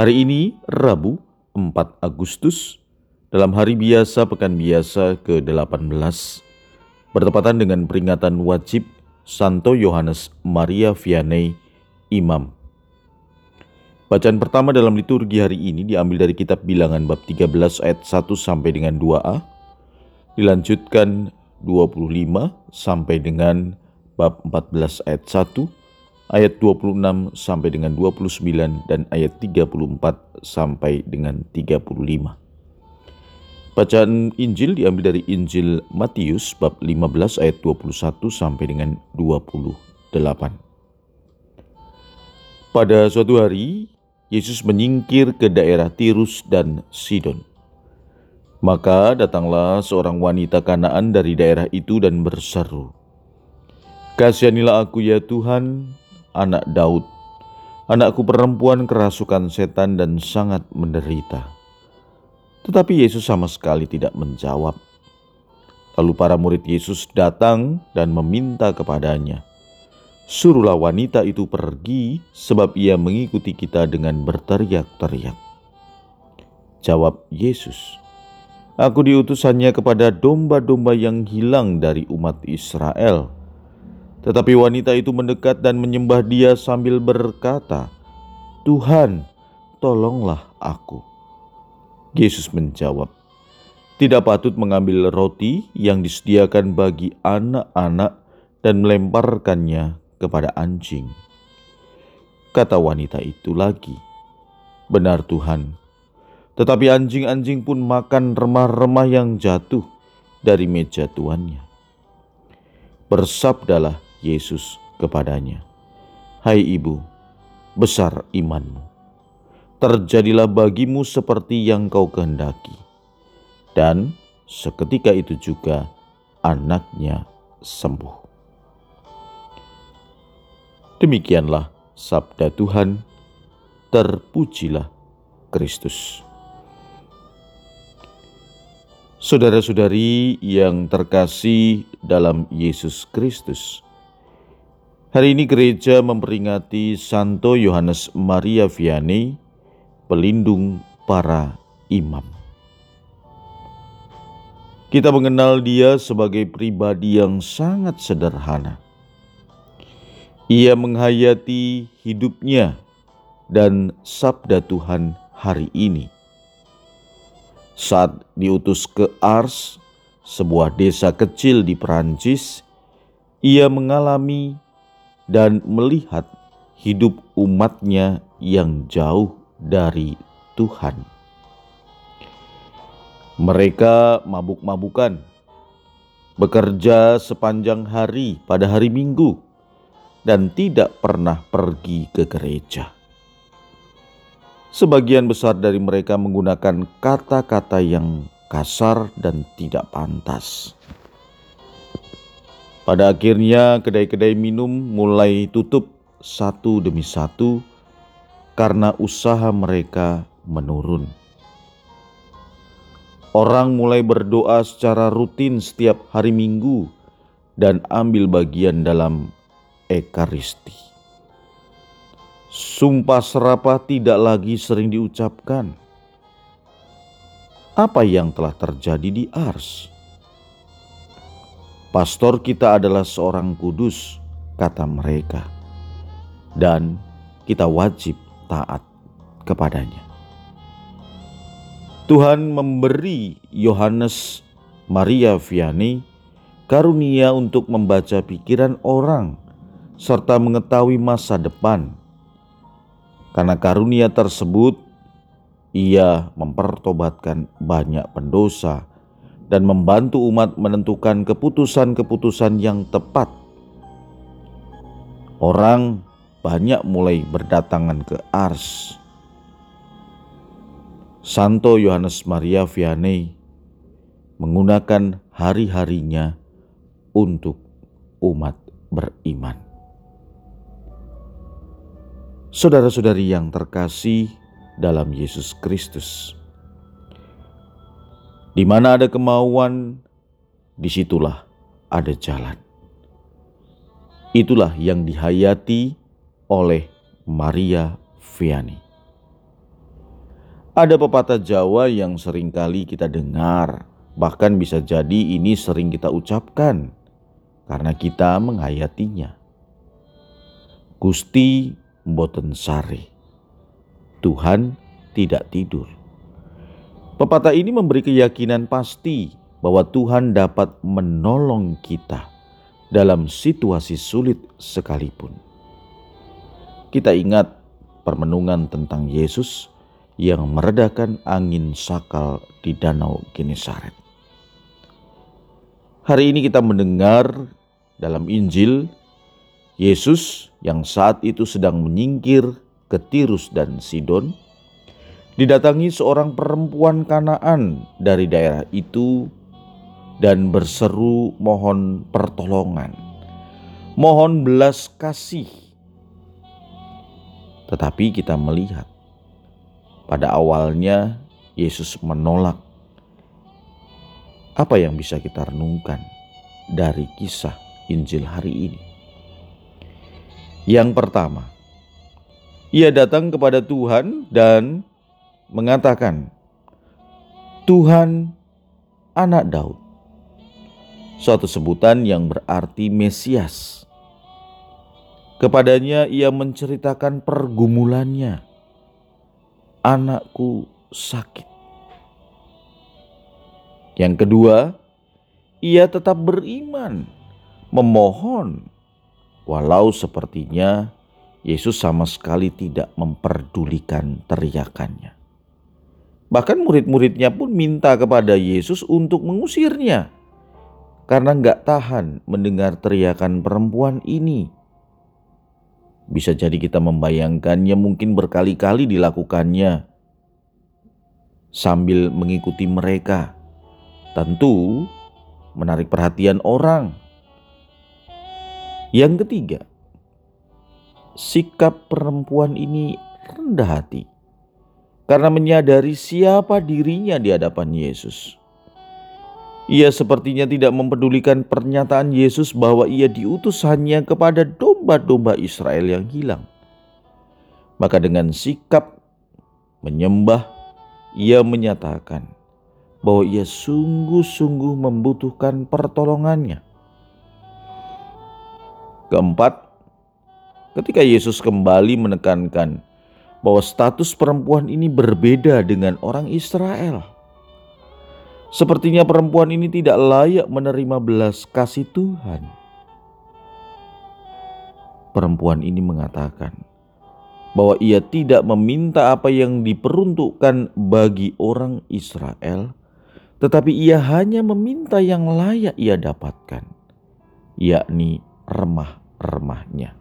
Hari ini Rabu 4 Agustus dalam hari biasa pekan biasa ke-18 bertepatan dengan peringatan wajib Santo Yohanes Maria Vianney Imam. Bacaan pertama dalam liturgi hari ini diambil dari kitab Bilangan bab 13 ayat 1 sampai dengan 2a, dilanjutkan 25 sampai dengan bab 14 ayat 1 ayat 26 sampai dengan 29 dan ayat 34 sampai dengan 35. Bacaan Injil diambil dari Injil Matius bab 15 ayat 21 sampai dengan 28. Pada suatu hari, Yesus menyingkir ke daerah Tirus dan Sidon. Maka datanglah seorang wanita Kanaan dari daerah itu dan berseru, Kasihanilah aku ya Tuhan, anak Daud. Anakku perempuan kerasukan setan dan sangat menderita. Tetapi Yesus sama sekali tidak menjawab. Lalu para murid Yesus datang dan meminta kepadanya, "Suruhlah wanita itu pergi, sebab ia mengikuti kita dengan berteriak-teriak." Jawab Yesus, "Aku diutusannya kepada domba-domba yang hilang dari umat Israel." Tetapi wanita itu mendekat dan menyembah dia sambil berkata, "Tuhan, tolonglah aku." Yesus menjawab, "Tidak patut mengambil roti yang disediakan bagi anak-anak dan melemparkannya kepada anjing." Kata wanita itu lagi, "Benar Tuhan, tetapi anjing-anjing pun makan remah-remah yang jatuh dari meja tuannya." Bersabdalah Yesus kepadanya, "Hai ibu, besar imanmu. Terjadilah bagimu seperti yang kau kehendaki." Dan seketika itu juga anaknya sembuh. Demikianlah sabda Tuhan. Terpujilah Kristus. Saudara-saudari yang terkasih dalam Yesus Kristus, hari ini gereja memperingati Santo Yohanes Maria Vianney, pelindung para imam. Kita mengenal dia sebagai pribadi yang sangat sederhana. Ia menghayati hidupnya dan sabda Tuhan hari ini saat diutus ke Ars, sebuah desa kecil di Perancis, ia mengalami dan melihat hidup umatnya yang jauh dari Tuhan. Mereka mabuk-mabukan, bekerja sepanjang hari pada hari Minggu, dan tidak pernah pergi ke gereja. Sebagian besar dari mereka menggunakan kata-kata yang kasar dan tidak pantas. Pada akhirnya, kedai-kedai minum mulai tutup satu demi satu karena usaha mereka menurun. Orang mulai berdoa secara rutin setiap hari Minggu dan ambil bagian dalam Ekaristi. Sumpah serapah tidak lagi sering diucapkan. Apa yang telah terjadi di Ars? Pastor kita adalah seorang kudus, kata mereka, dan kita wajib taat kepadanya. Tuhan memberi Yohanes Maria Vianney karunia untuk membaca pikiran orang serta mengetahui masa depan karena karunia tersebut, ia mempertobatkan banyak pendosa dan membantu umat menentukan keputusan-keputusan yang tepat. Orang banyak mulai berdatangan ke Ars. Santo Yohanes Maria Vianney menggunakan hari-harinya untuk umat beriman. Saudara-saudari yang terkasih dalam Yesus Kristus, di mana ada kemauan, di situlah ada jalan. Itulah yang dihayati oleh Maria Vianney. Ada pepatah Jawa yang sering kali kita dengar, bahkan bisa jadi ini sering kita ucapkan karena kita menghayatinya. Gusti boten sari. Tuhan tidak tidur. Pepatah ini memberi keyakinan pasti bahwa Tuhan dapat menolong kita dalam situasi sulit sekalipun. Kita ingat permenungan tentang Yesus yang meredakan angin sakal di Danau Genesaret. Hari ini kita mendengar dalam Injil Yesus yang saat itu sedang menyingkir ke Tirus dan Sidon didatangi seorang perempuan Kanaan dari daerah itu dan berseru mohon pertolongan, mohon belas kasih. Tetapi kita melihat pada awalnya Yesus menolak. Apa yang bisa kita renungkan dari kisah Injil hari ini? Yang pertama, ia datang kepada Tuhan dan mengatakan, "Tuhan, Anak Daud." Suatu sebutan yang berarti Mesias. Kepadanya ia menceritakan pergumulannya anakku sakit. Yang kedua, ia tetap beriman, memohon, walau sepertinya Yesus sama sekali tidak memperdulikan teriakannya. Bahkan murid-muridnya pun minta kepada Yesus untuk mengusirnya karena nggak tahan mendengar teriakan perempuan ini bisa jadi kita membayangkannya mungkin berkali-kali dilakukannya sambil mengikuti mereka. Tentu menarik perhatian orang. Yang ketiga, sikap perempuan ini rendah hati karena menyadari siapa dirinya di hadapan Yesus. Ia sepertinya tidak mempedulikan pernyataan Yesus bahwa ia diutus hanya kepada domba-domba Israel yang hilang. Maka dengan sikap menyembah, ia menyatakan bahwa ia sungguh-sungguh membutuhkan pertolongannya. Keempat, ketika Yesus kembali menekankan bahwa status perempuan ini berbeda dengan orang Israel Sepertinya perempuan ini tidak layak menerima belas kasih Tuhan. Perempuan ini mengatakan bahwa ia tidak meminta apa yang diperuntukkan bagi orang Israel, tetapi ia hanya meminta yang layak ia dapatkan, yakni remah-remahnya.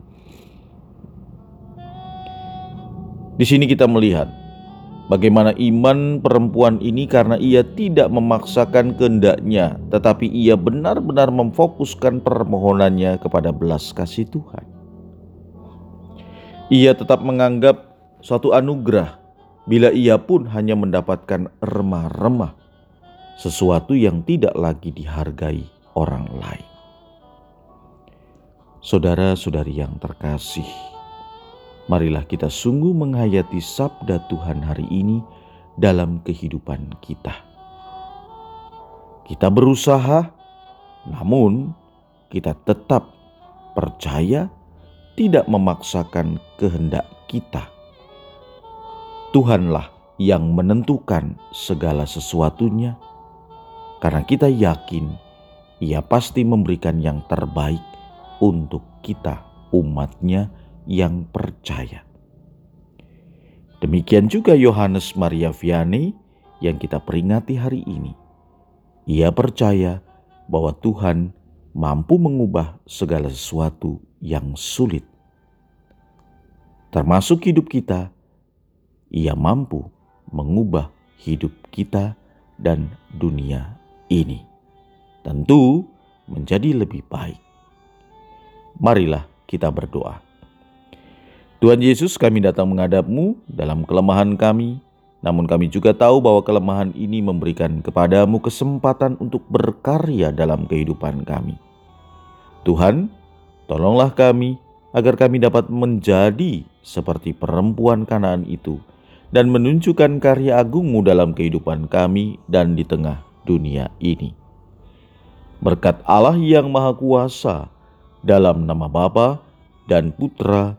Di sini kita melihat Bagaimana iman perempuan ini karena ia tidak memaksakan kehendaknya, tetapi ia benar-benar memfokuskan permohonannya kepada belas kasih Tuhan. Ia tetap menganggap suatu anugerah bila ia pun hanya mendapatkan remah-remah, sesuatu yang tidak lagi dihargai orang lain. Saudara-saudari yang terkasih, marilah kita sungguh menghayati sabda Tuhan hari ini dalam kehidupan kita. Kita berusaha, namun kita tetap percaya, tidak memaksakan kehendak kita. Tuhanlah yang menentukan segala sesuatunya, karena kita yakin Ia pasti memberikan yang terbaik untuk kita, umatnya, yang percaya. Demikian juga Yohanes Maria Vianney yang kita peringati hari ini. Ia percaya bahwa Tuhan mampu mengubah segala sesuatu yang sulit. Termasuk hidup kita, ia mampu mengubah hidup kita dan dunia ini. Tentu menjadi lebih baik. Marilah kita berdoa. Tuhan Yesus kami datang menghadapmu dalam kelemahan kami, namun kami juga tahu bahwa kelemahan ini memberikan kepadamu kesempatan untuk berkarya dalam kehidupan kami. Tuhan, tolonglah kami agar kami dapat menjadi seperti perempuan kanaan itu dan menunjukkan karya agungmu dalam kehidupan kami dan di tengah dunia ini. Berkat Allah yang Maha Kuasa, dalam nama Bapa dan Putra